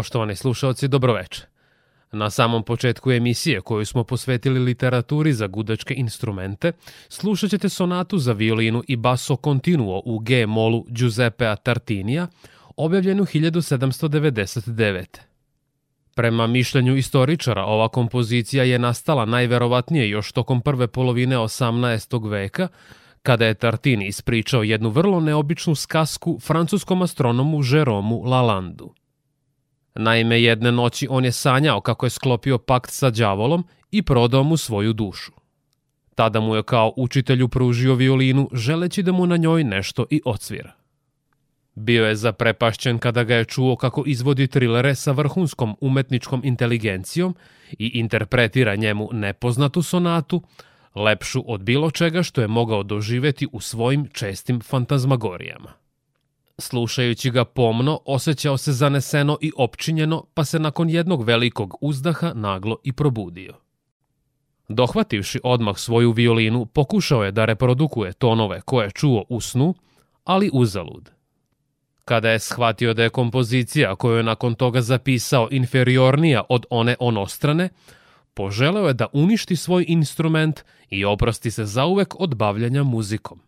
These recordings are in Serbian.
Poštovani slušalci, dobroveče. Na samom početku emisije koju smo posvetili literaturi za gudačke instrumente, slušat ćete sonatu za violinu i basso continuo u G-molu Giuseppea Tartinija, objavljenu 1799. Prema mišljenju istoričara, ova kompozicija je nastala najverovatnije još tokom prve polovine 18. veka, kada je Tartini ispričao jednu vrlo neobičnu skasku francuskom astronomu Jeromu Lalandu. Naime, jedne noći on je sanjao kako je sklopio pakt sa đavolom i prodao mu svoju dušu. Tada mu je kao učitelju pružio violinu, želeći da mu na njoj nešto i odsvira. Bio je zaprepašćen kada ga je čuo kako izvodi trilere sa vrhunskom umetničkom inteligencijom i interpretira njemu nepoznatu sonatu, lepšu od bilo čega što je mogao doživeti u svojim čestim fantazmagorijama. Slušajući ga pomno, osjećao se zaneseno i opčinjeno, pa se nakon jednog velikog uzdaha naglo i probudio. Dohvativši odmah svoju violinu, pokušao je da reprodukuje tonove koje je čuo u snu, ali uzalud. Kada je shvatio da je kompozicija koju je nakon toga zapisao inferiornija od one onostrane, poželeo je da uništi svoj instrument i oprosti se zauvek od bavljanja muzikom.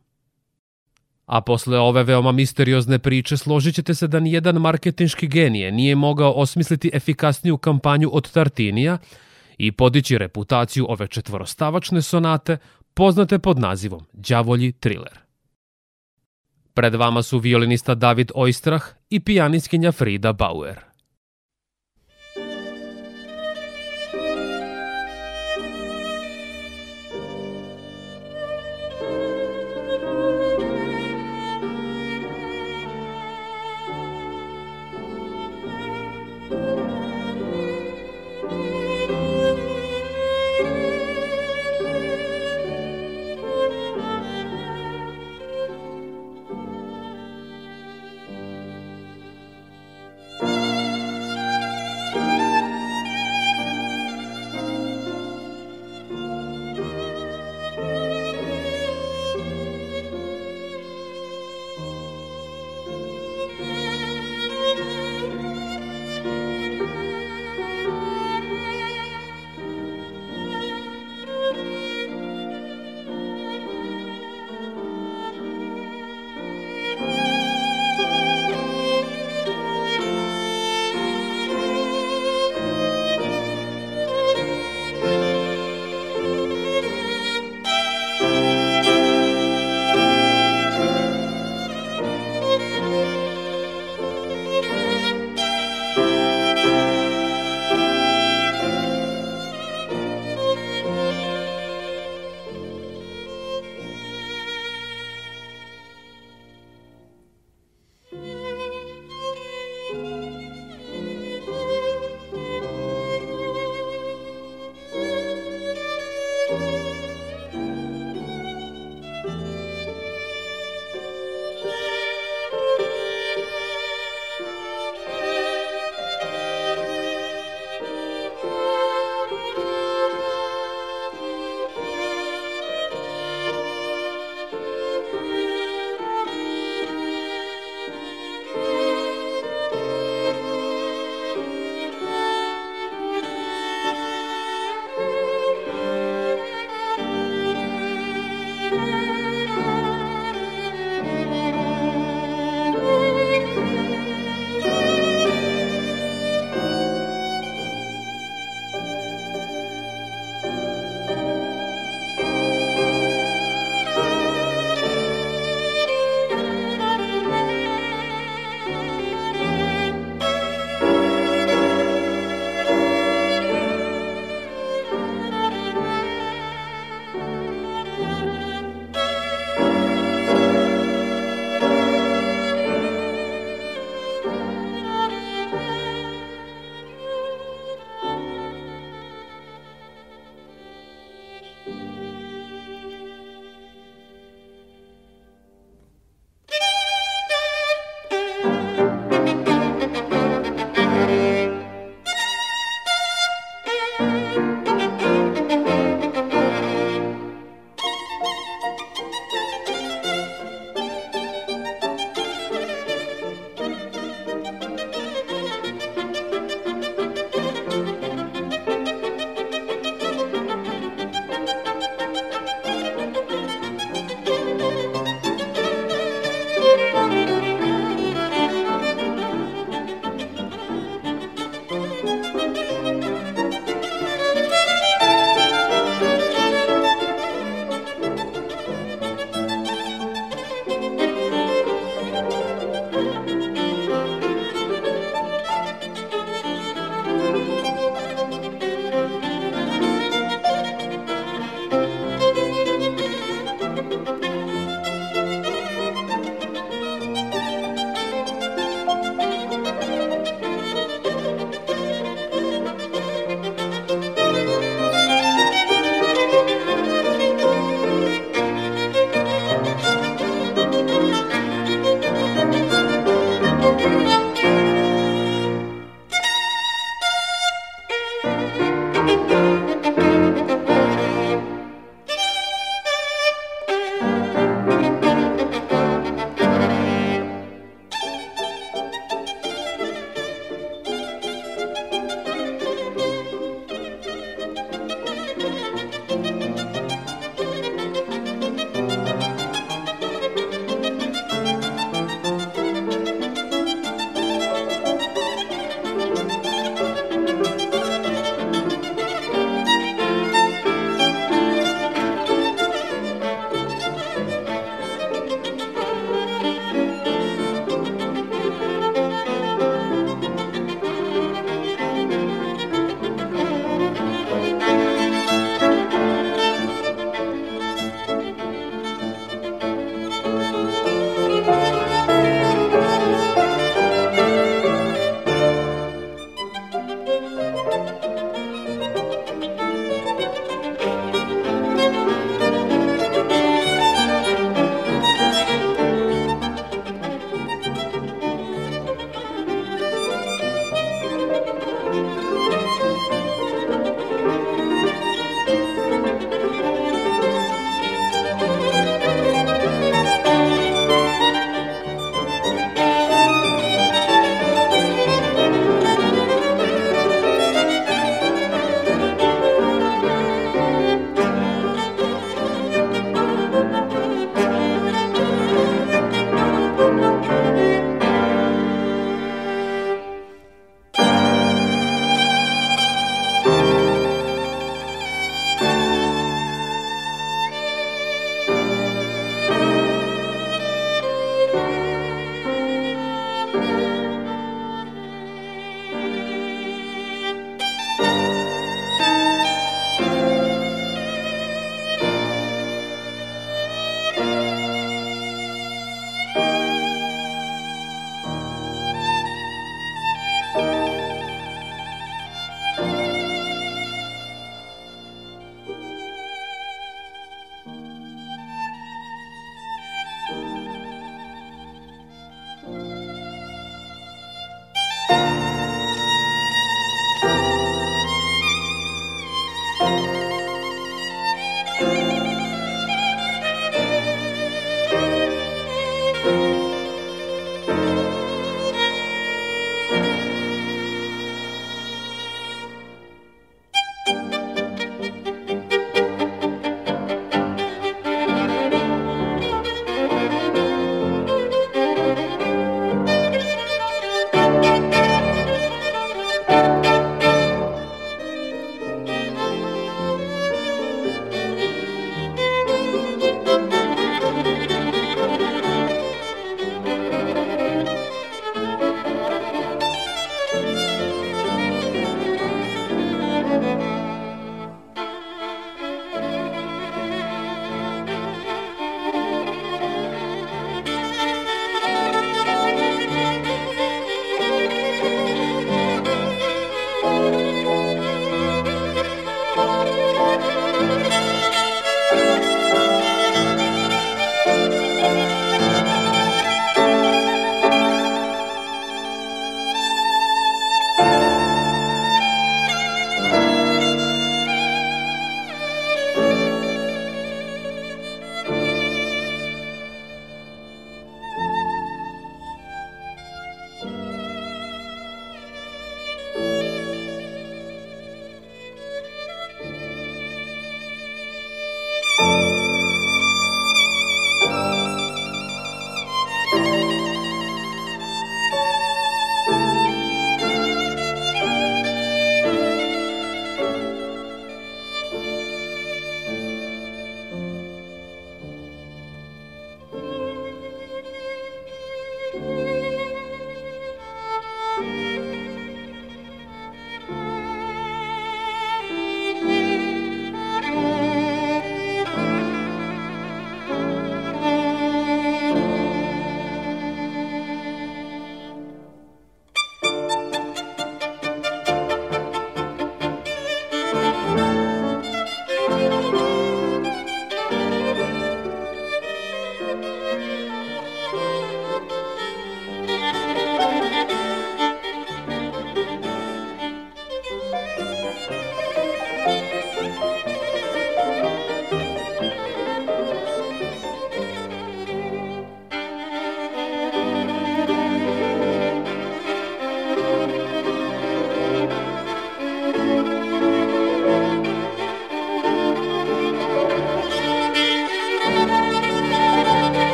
A posle ove veoma misteriozne priče složit ćete se da nijedan marketinški genije nije mogao osmisliti efikasniju kampanju od Tartinija i podići reputaciju ove četvorostavačne sonate poznate pod nazivom Đavolji thriller. Pred vama su violinista David Oistrah i pijaniskinja Frida Bauer.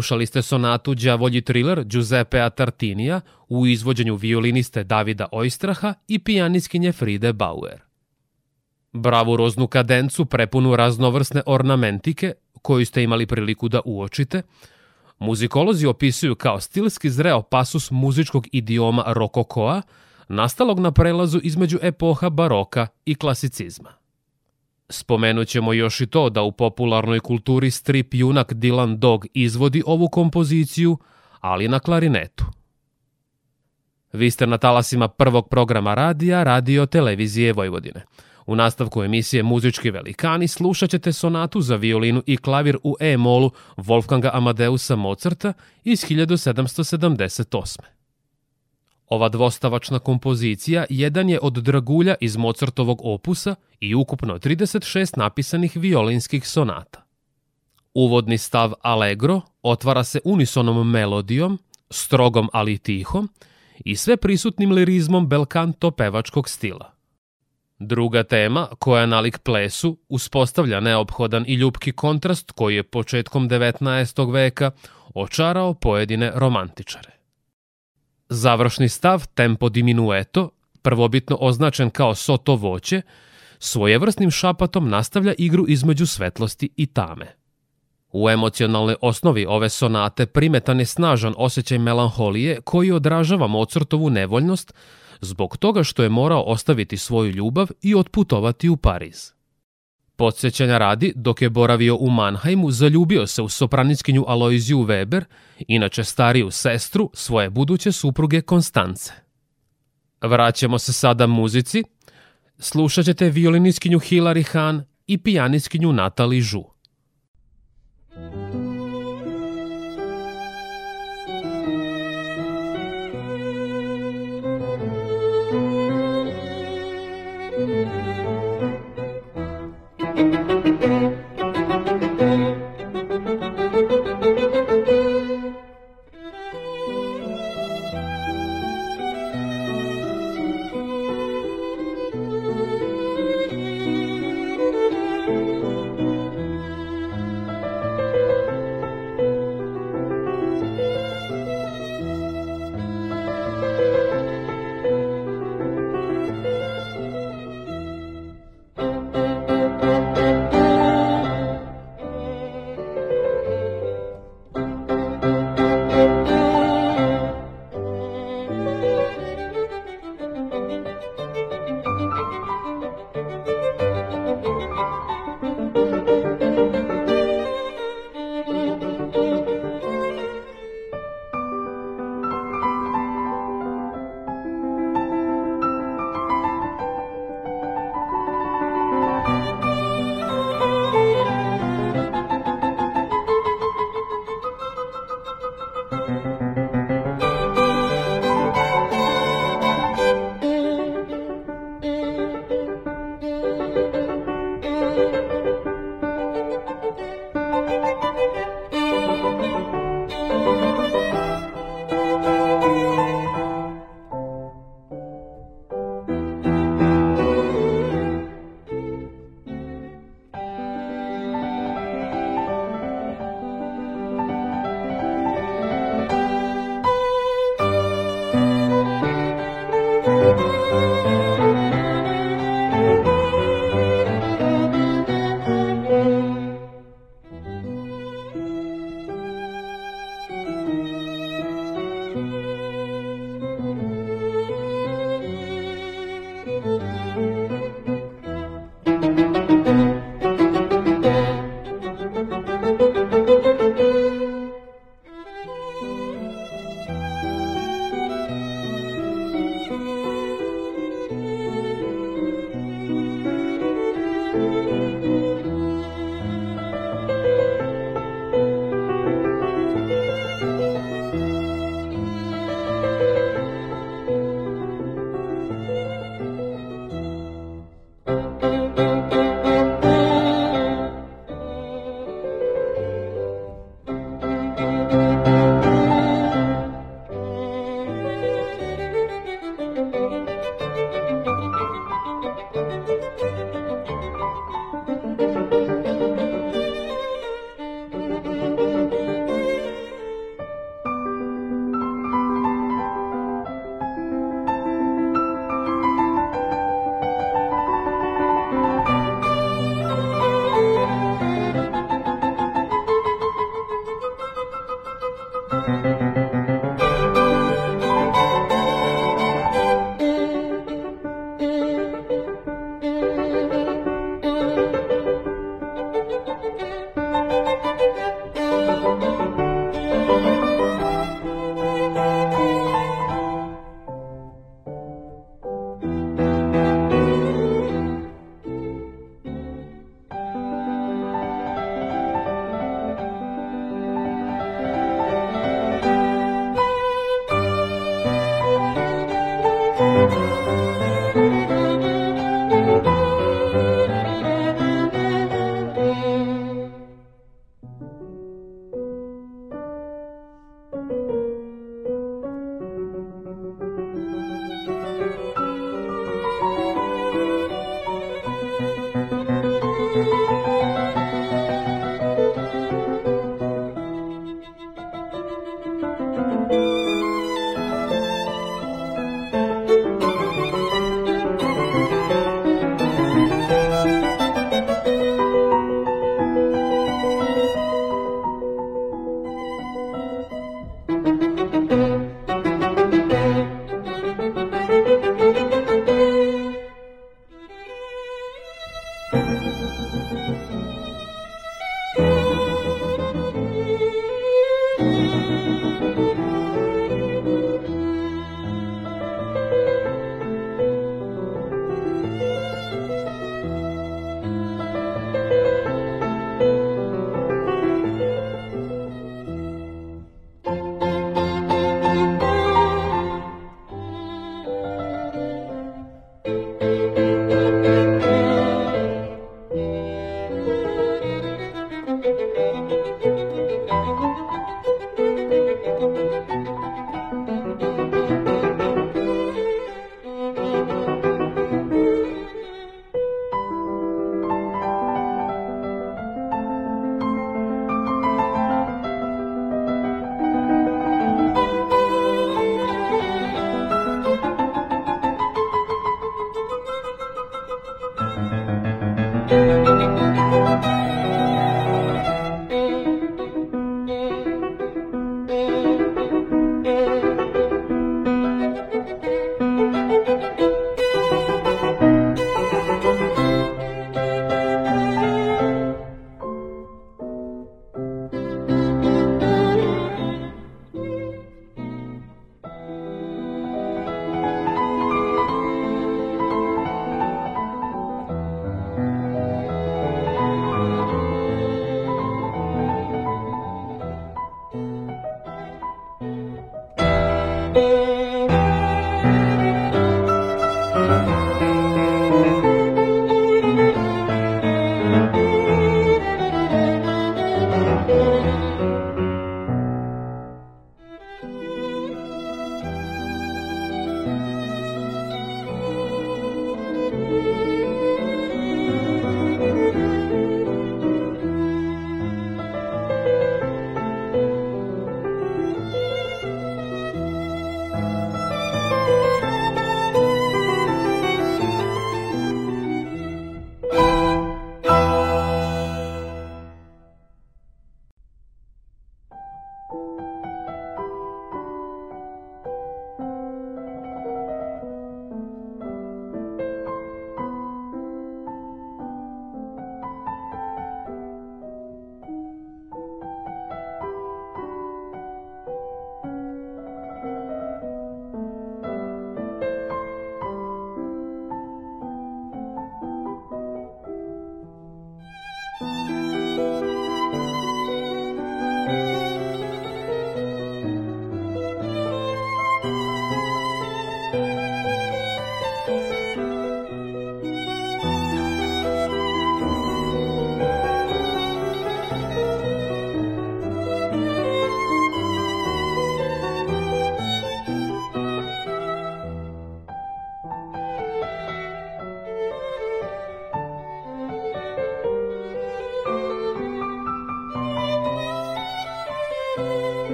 Slušali ste sonatu Đavolji thriller Giuseppea Tartinija u izvođenju violiniste Davida Oistraha i pijaniskinje Fride Bauer. Bravuroznu kadencu prepunu raznovrsne ornamentike koju ste imali priliku da uočite, muzikolozi opisuju kao stilski zreo pasus muzičkog idioma rokokoa, nastalog na prelazu između epoha baroka i klasicizma. Spomenućemo još i to da u popularnoj kulturi strip junak Dylan Dog izvodi ovu kompoziciju, ali na klarinetu. Vi ste na talasima prvog programa radija Radio Televizije Vojvodine. U nastavku emisije Muzički velikani slušat ćete sonatu za violinu i klavir u E-molu Wolfganga Amadeusa Mozarta iz 1778. Ova dvostavačna kompozicija jedan je od dragulja iz Mozartovog opusa i ukupno 36 napisanih violinskih sonata. Uvodni stav Allegro otvara se unisonom melodijom, strogom ali tihom, i sve prisutnim lirizmom belkanto pevačkog stila. Druga tema, koja nalik plesu, uspostavlja neophodan i ljubki kontrast koji je početkom 19. veka očarao pojedine romantičare. Završni stav tempo diminueto, prvobitno označen kao soto voće, svojevrsnim šapatom nastavlja igru između svetlosti i tame. U emocionalnoj osnovi ove sonate primetan je snažan osjećaj melanholije koji odražava Mozartovu nevoljnost zbog toga što je morao ostaviti svoju ljubav i otputovati u Pariz. Podsećanja radi, dok je boravio u Manheimu, zaljubio se u sopranickinju Aloiziju Weber, inače stariju sestru svoje buduće supruge Konstance. Vraćamo se sada muzici. Slušat ćete violiniskinju Hilary Hahn i pijaniskinju Natalie Zhu. Thank you.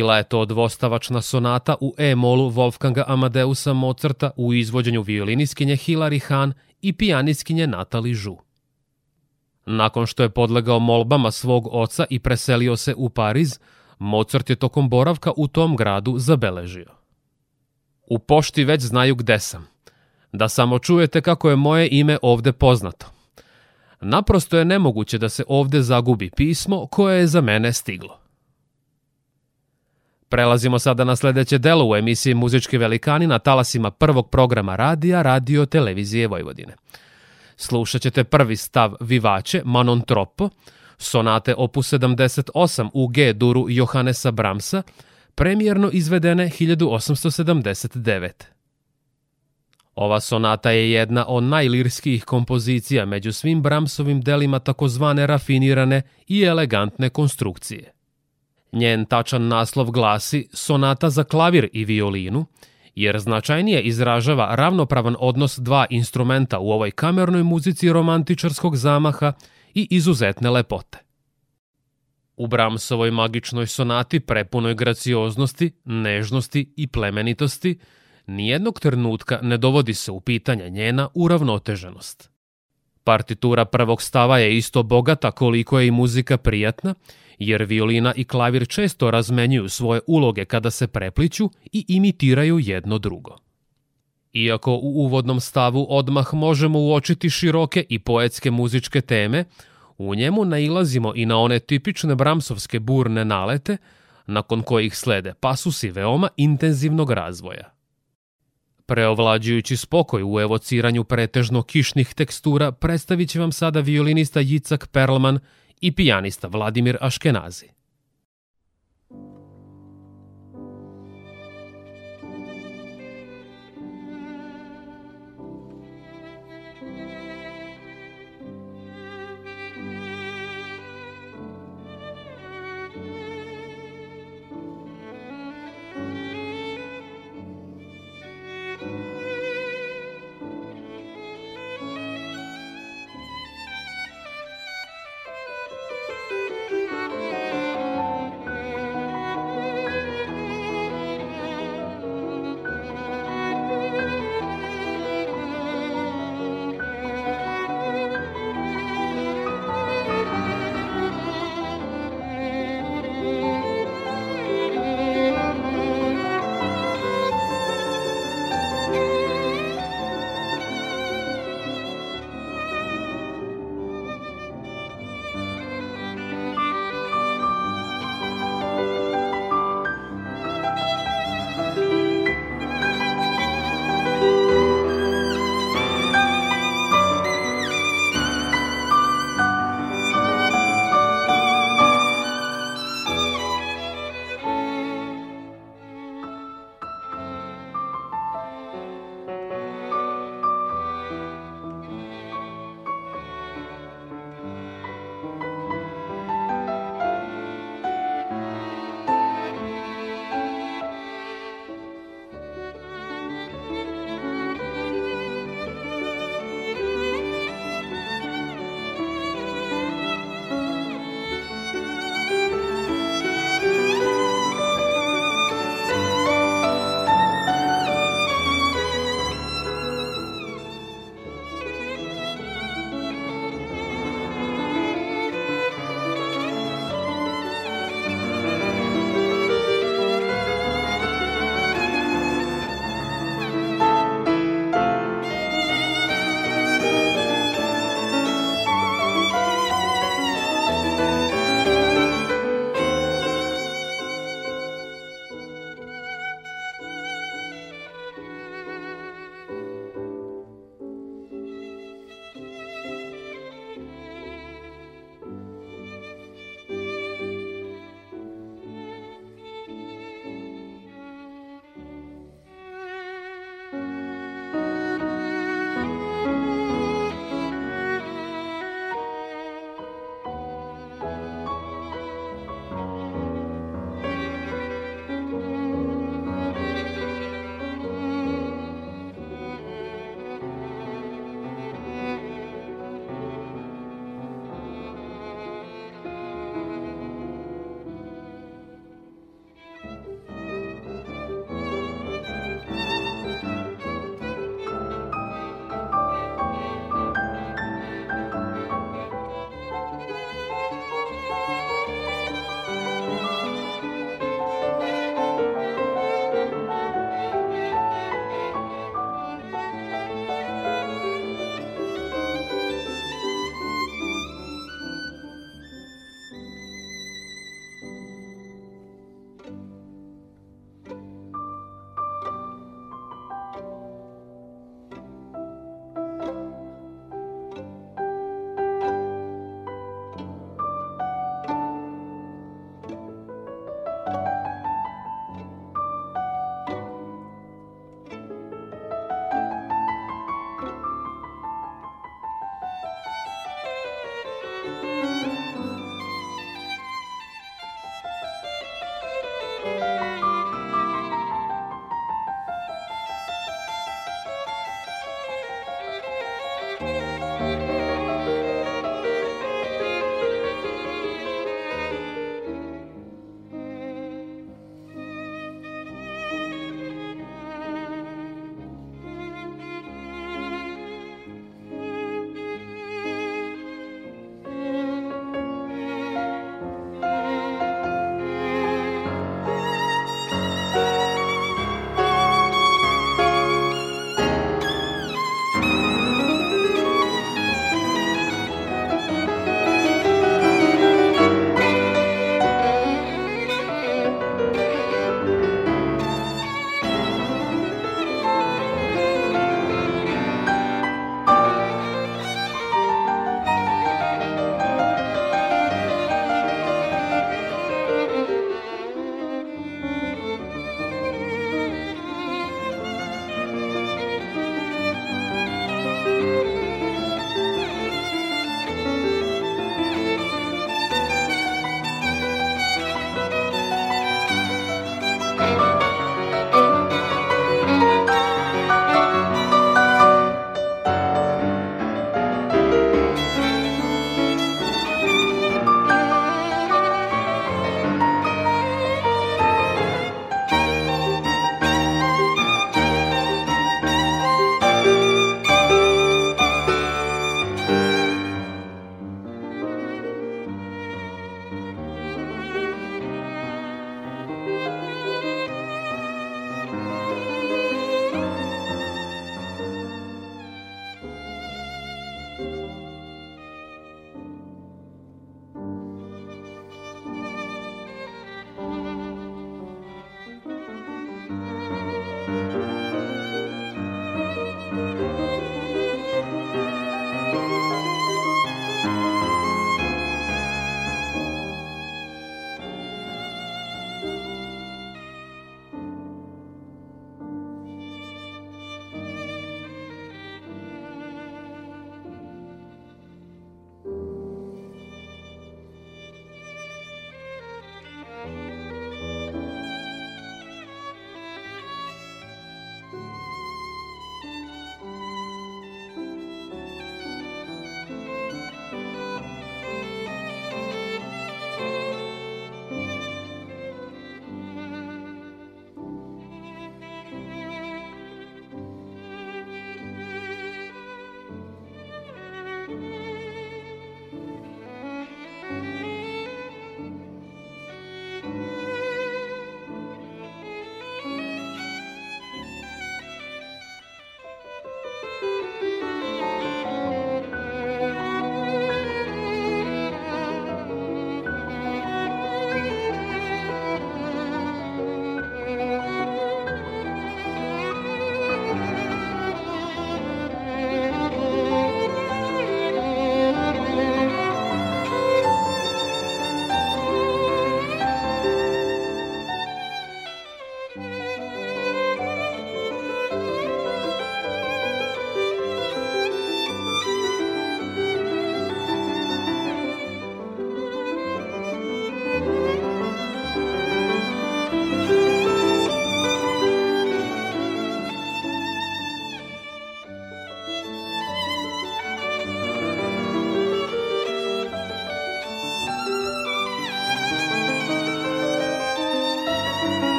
bila je to dvostavačna sonata u E-molu Wolfganga Amadeusa Mozarta u izvođenju violiniskinje Hilary Hahn i pijaniskinje Natalie Žu. Nakon što je podlegao molbama svog oca i preselio se u Pariz, Mozart je tokom boravka u tom gradu zabeležio. U pošti već znaju gde sam. Da samo čujete kako je moje ime ovde poznato. Naprosto je nemoguće da se ovde zagubi pismo koje je za mene stiglo. Prelazimo sada na sledeće delo u emisiji Muzički velikani na talasima prvog programa radija Radio Televizije Vojvodine. Slušat ćete prvi stav Vivače Manon Tropo, sonate opus 78 u G duru Johannesa Bramsa, premijerno izvedene 1879. Ova sonata je jedna od najlirskijih kompozicija među svim Bramsovim delima takozvane rafinirane i elegantne konstrukcije. Njen tačan naslov glasi Sonata za klavir i violinu, jer značajnije izražava ravnopravan odnos dva instrumenta u ovoj kamernoj muzici romantičarskog zamaha i izuzetne lepote. U Bramsovoj magičnoj sonati prepunoj gracioznosti, nežnosti i plemenitosti, nijednog trenutka ne dovodi se u pitanje njena uravnoteženost. Partitura prvog stava je isto bogata koliko je i muzika prijatna jer violina i klavir često razmenjuju svoje uloge kada se prepliću i imitiraju jedno drugo. Iako u uvodnom stavu odmah možemo uočiti široke i poetske muzičke teme, u njemu nailazimo i na one tipične bramsovske burne nalete, nakon kojih slede pasusi veoma intenzivnog razvoja. Preovlađujući spokoj u evociranju pretežno kišnih tekstura predstavit će vam sada violinista Jicak Perlman i pijanista Vladimir Aškenazi.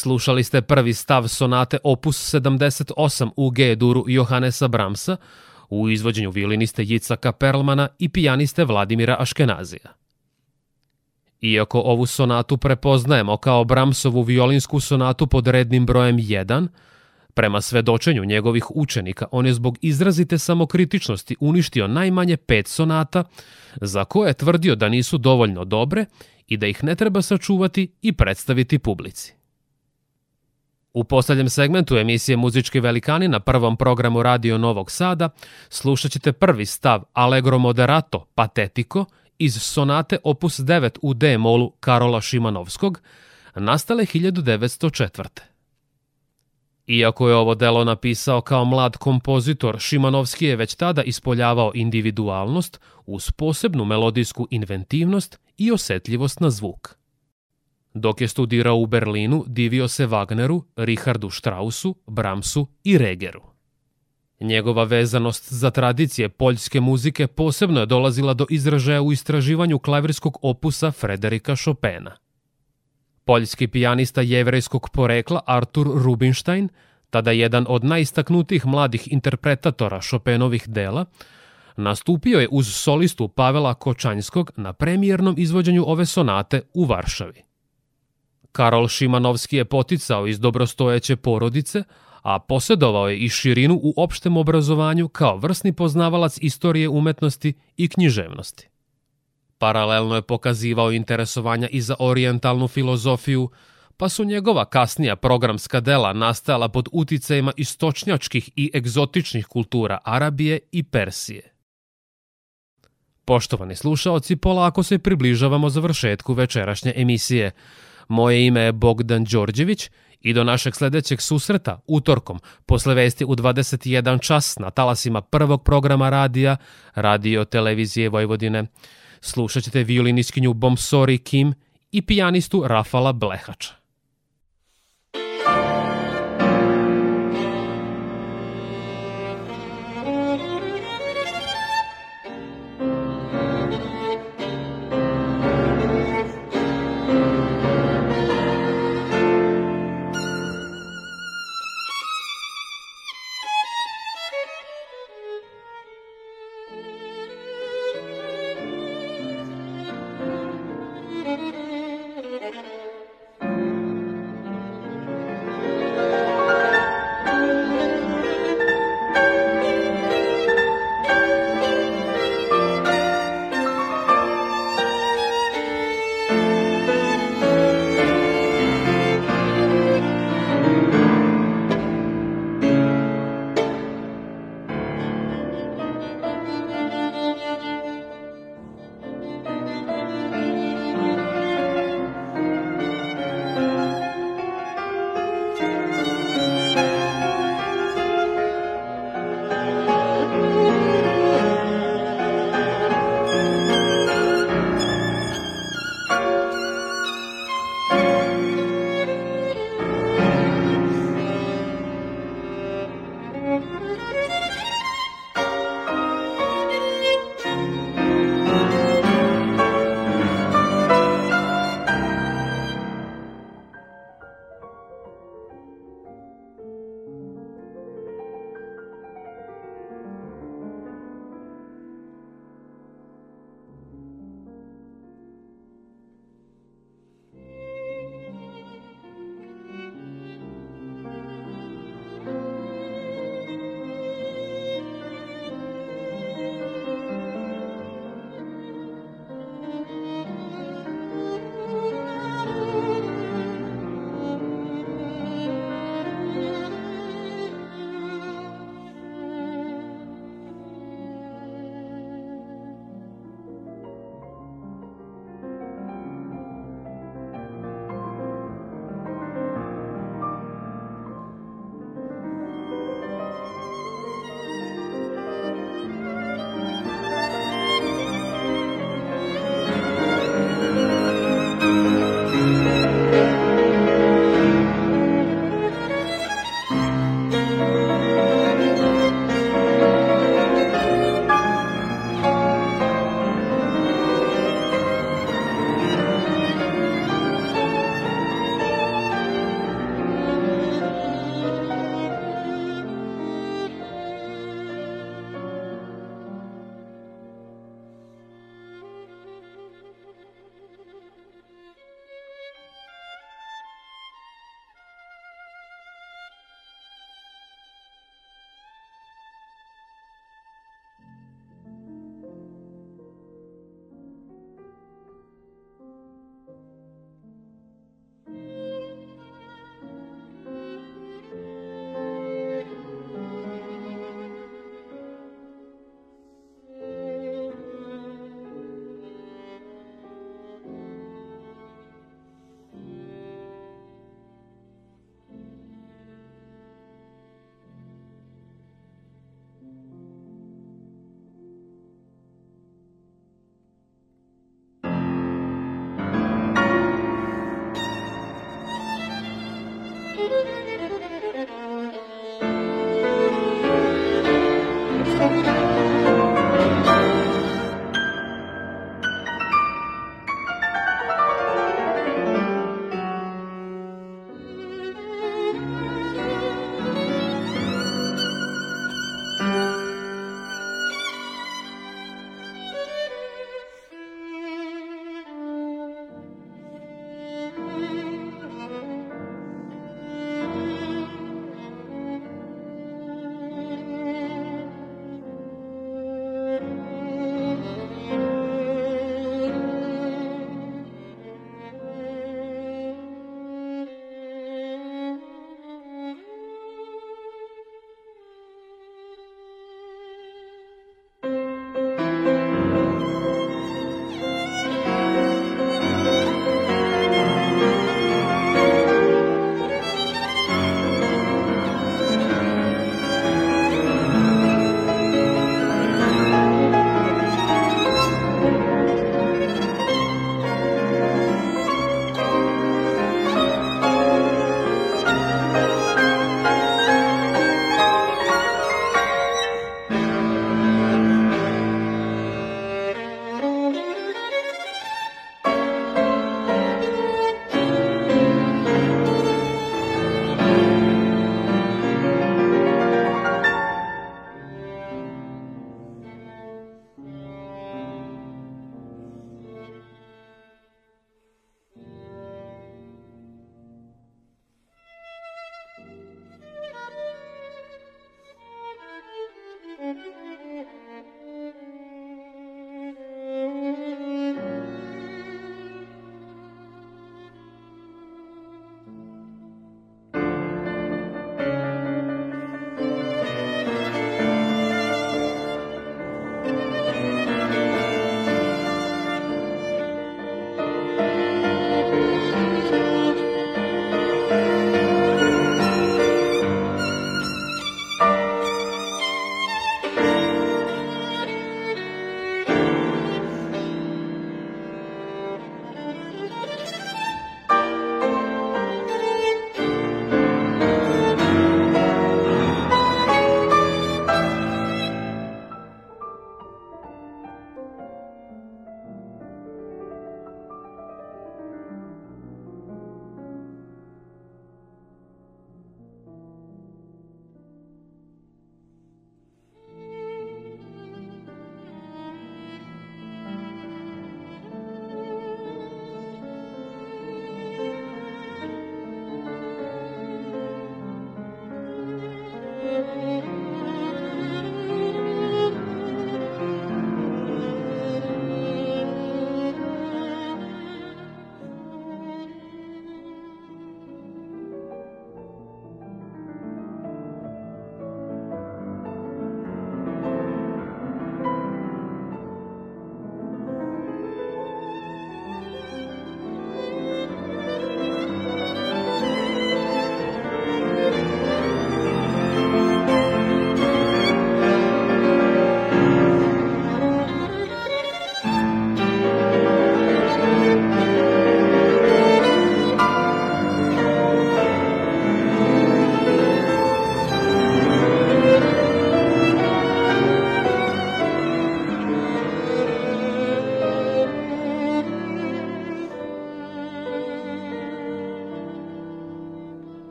Slušali ste prvi stav sonate opus 78 u G-duru Johanesa Bramsa u izvođenju violiniste Jicaka Perlmana i pijaniste Vladimira Aškenazija. Iako ovu sonatu prepoznajemo kao Bramsovu violinsku sonatu pod rednim brojem 1, prema svedočenju njegovih učenika on je zbog izrazite samokritičnosti uništio najmanje pet sonata za koje je tvrdio da nisu dovoljno dobre i da ih ne treba sačuvati i predstaviti publici. U poslednjem segmentu emisije Muzički velikani na prvom programu Radio Novog Sada slušat ćete prvi stav Allegro Moderato Patetico iz sonate opus 9 u D-molu Karola Šimanovskog, nastale 1904. Iako je ovo delo napisao kao mlad kompozitor, Šimanovski je već tada ispoljavao individualnost uz posebnu melodijsku inventivnost i osetljivost na zvuk. Dok je studirao u Berlinu, divio se Wagneru, Richardu Strausu, Bramsu i Regeru. Njegova vezanost za tradicije poljske muzike posebno je dolazila do izražaja u istraživanju klavirskog opusa Frederika Chopina. Poljski pijanista jevrejskog porekla Artur Rubinstein, tada jedan od najistaknutijih mladih interpretatora Chopinovih dela, nastupio je uz solistu Pavela Kočanjskog na premijernom izvođenju ove sonate u Varšavi. Karol Šimanovski je poticao iz dobrostojeće porodice, a posedovao je i širinu u opštem obrazovanju kao vrsni poznavalac istorije umetnosti i književnosti. Paralelno je pokazivao interesovanja i za orijentalnu filozofiju, pa su njegova kasnija programska dela nastala pod uticajima istočnjačkih i egzotičnih kultura Arabije i Persije. Poštovani slušaoci, polako se približavamo završetku večerašnje emisije – Moje ime je Bogdan Đorđević i do našeg sledećeg susreta utorkom posle vesti u 21 čas na talasima prvog programa radija Radio Televizije Vojvodine. Slušat ćete violiniskinju Bomsori Kim i pijanistu Rafala Blehača.